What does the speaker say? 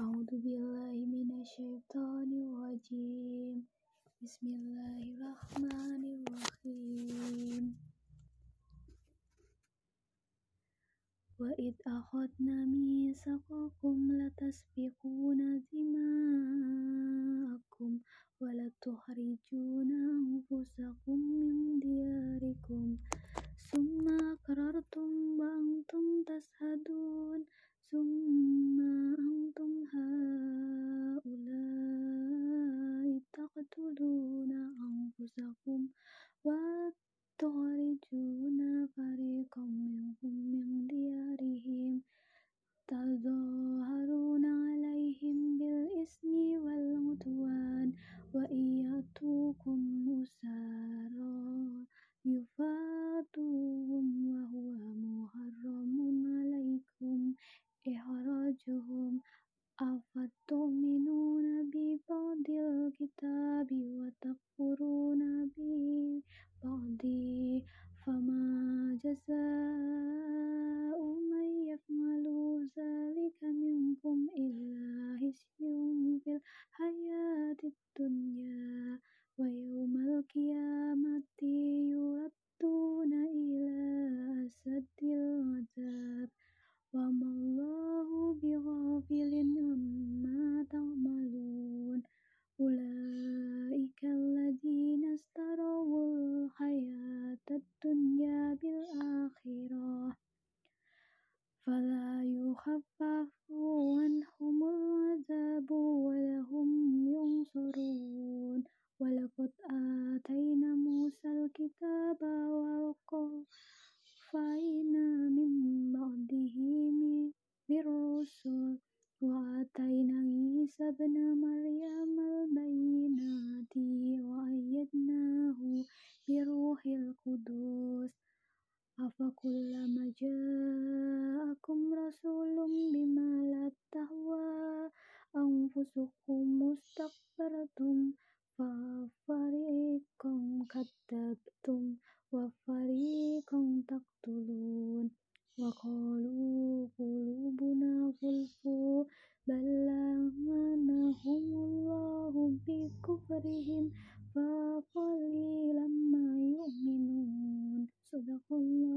A'udzu billahi minasyaitonir rajim. Bismillahirrahmanirrahim. Wa id akhadna mitsaqakum la tasfiquna dima'akum wa la tukhrijuna anfusakum min diyarikum القيامة يردون إلى أشد العذاب. وما الله بغافل عما تعملون. أولئك الذين اشتروا الحياة الدنيا بالآخرة. فلا يخفف عنهم موسى الكتاب وقفينا من بعده بالرسل وآتينا عيسى ابن مريم البينات وأيدناه بروح القدس أفكلما جاءكم رسول بما لا تهوى أنفسكم استكبرتم وفريقا تقتلون وقالوا قلوبنا غلف بل لعنهم الله بكفرهم فقليلا ما يؤمنون. صدق الله.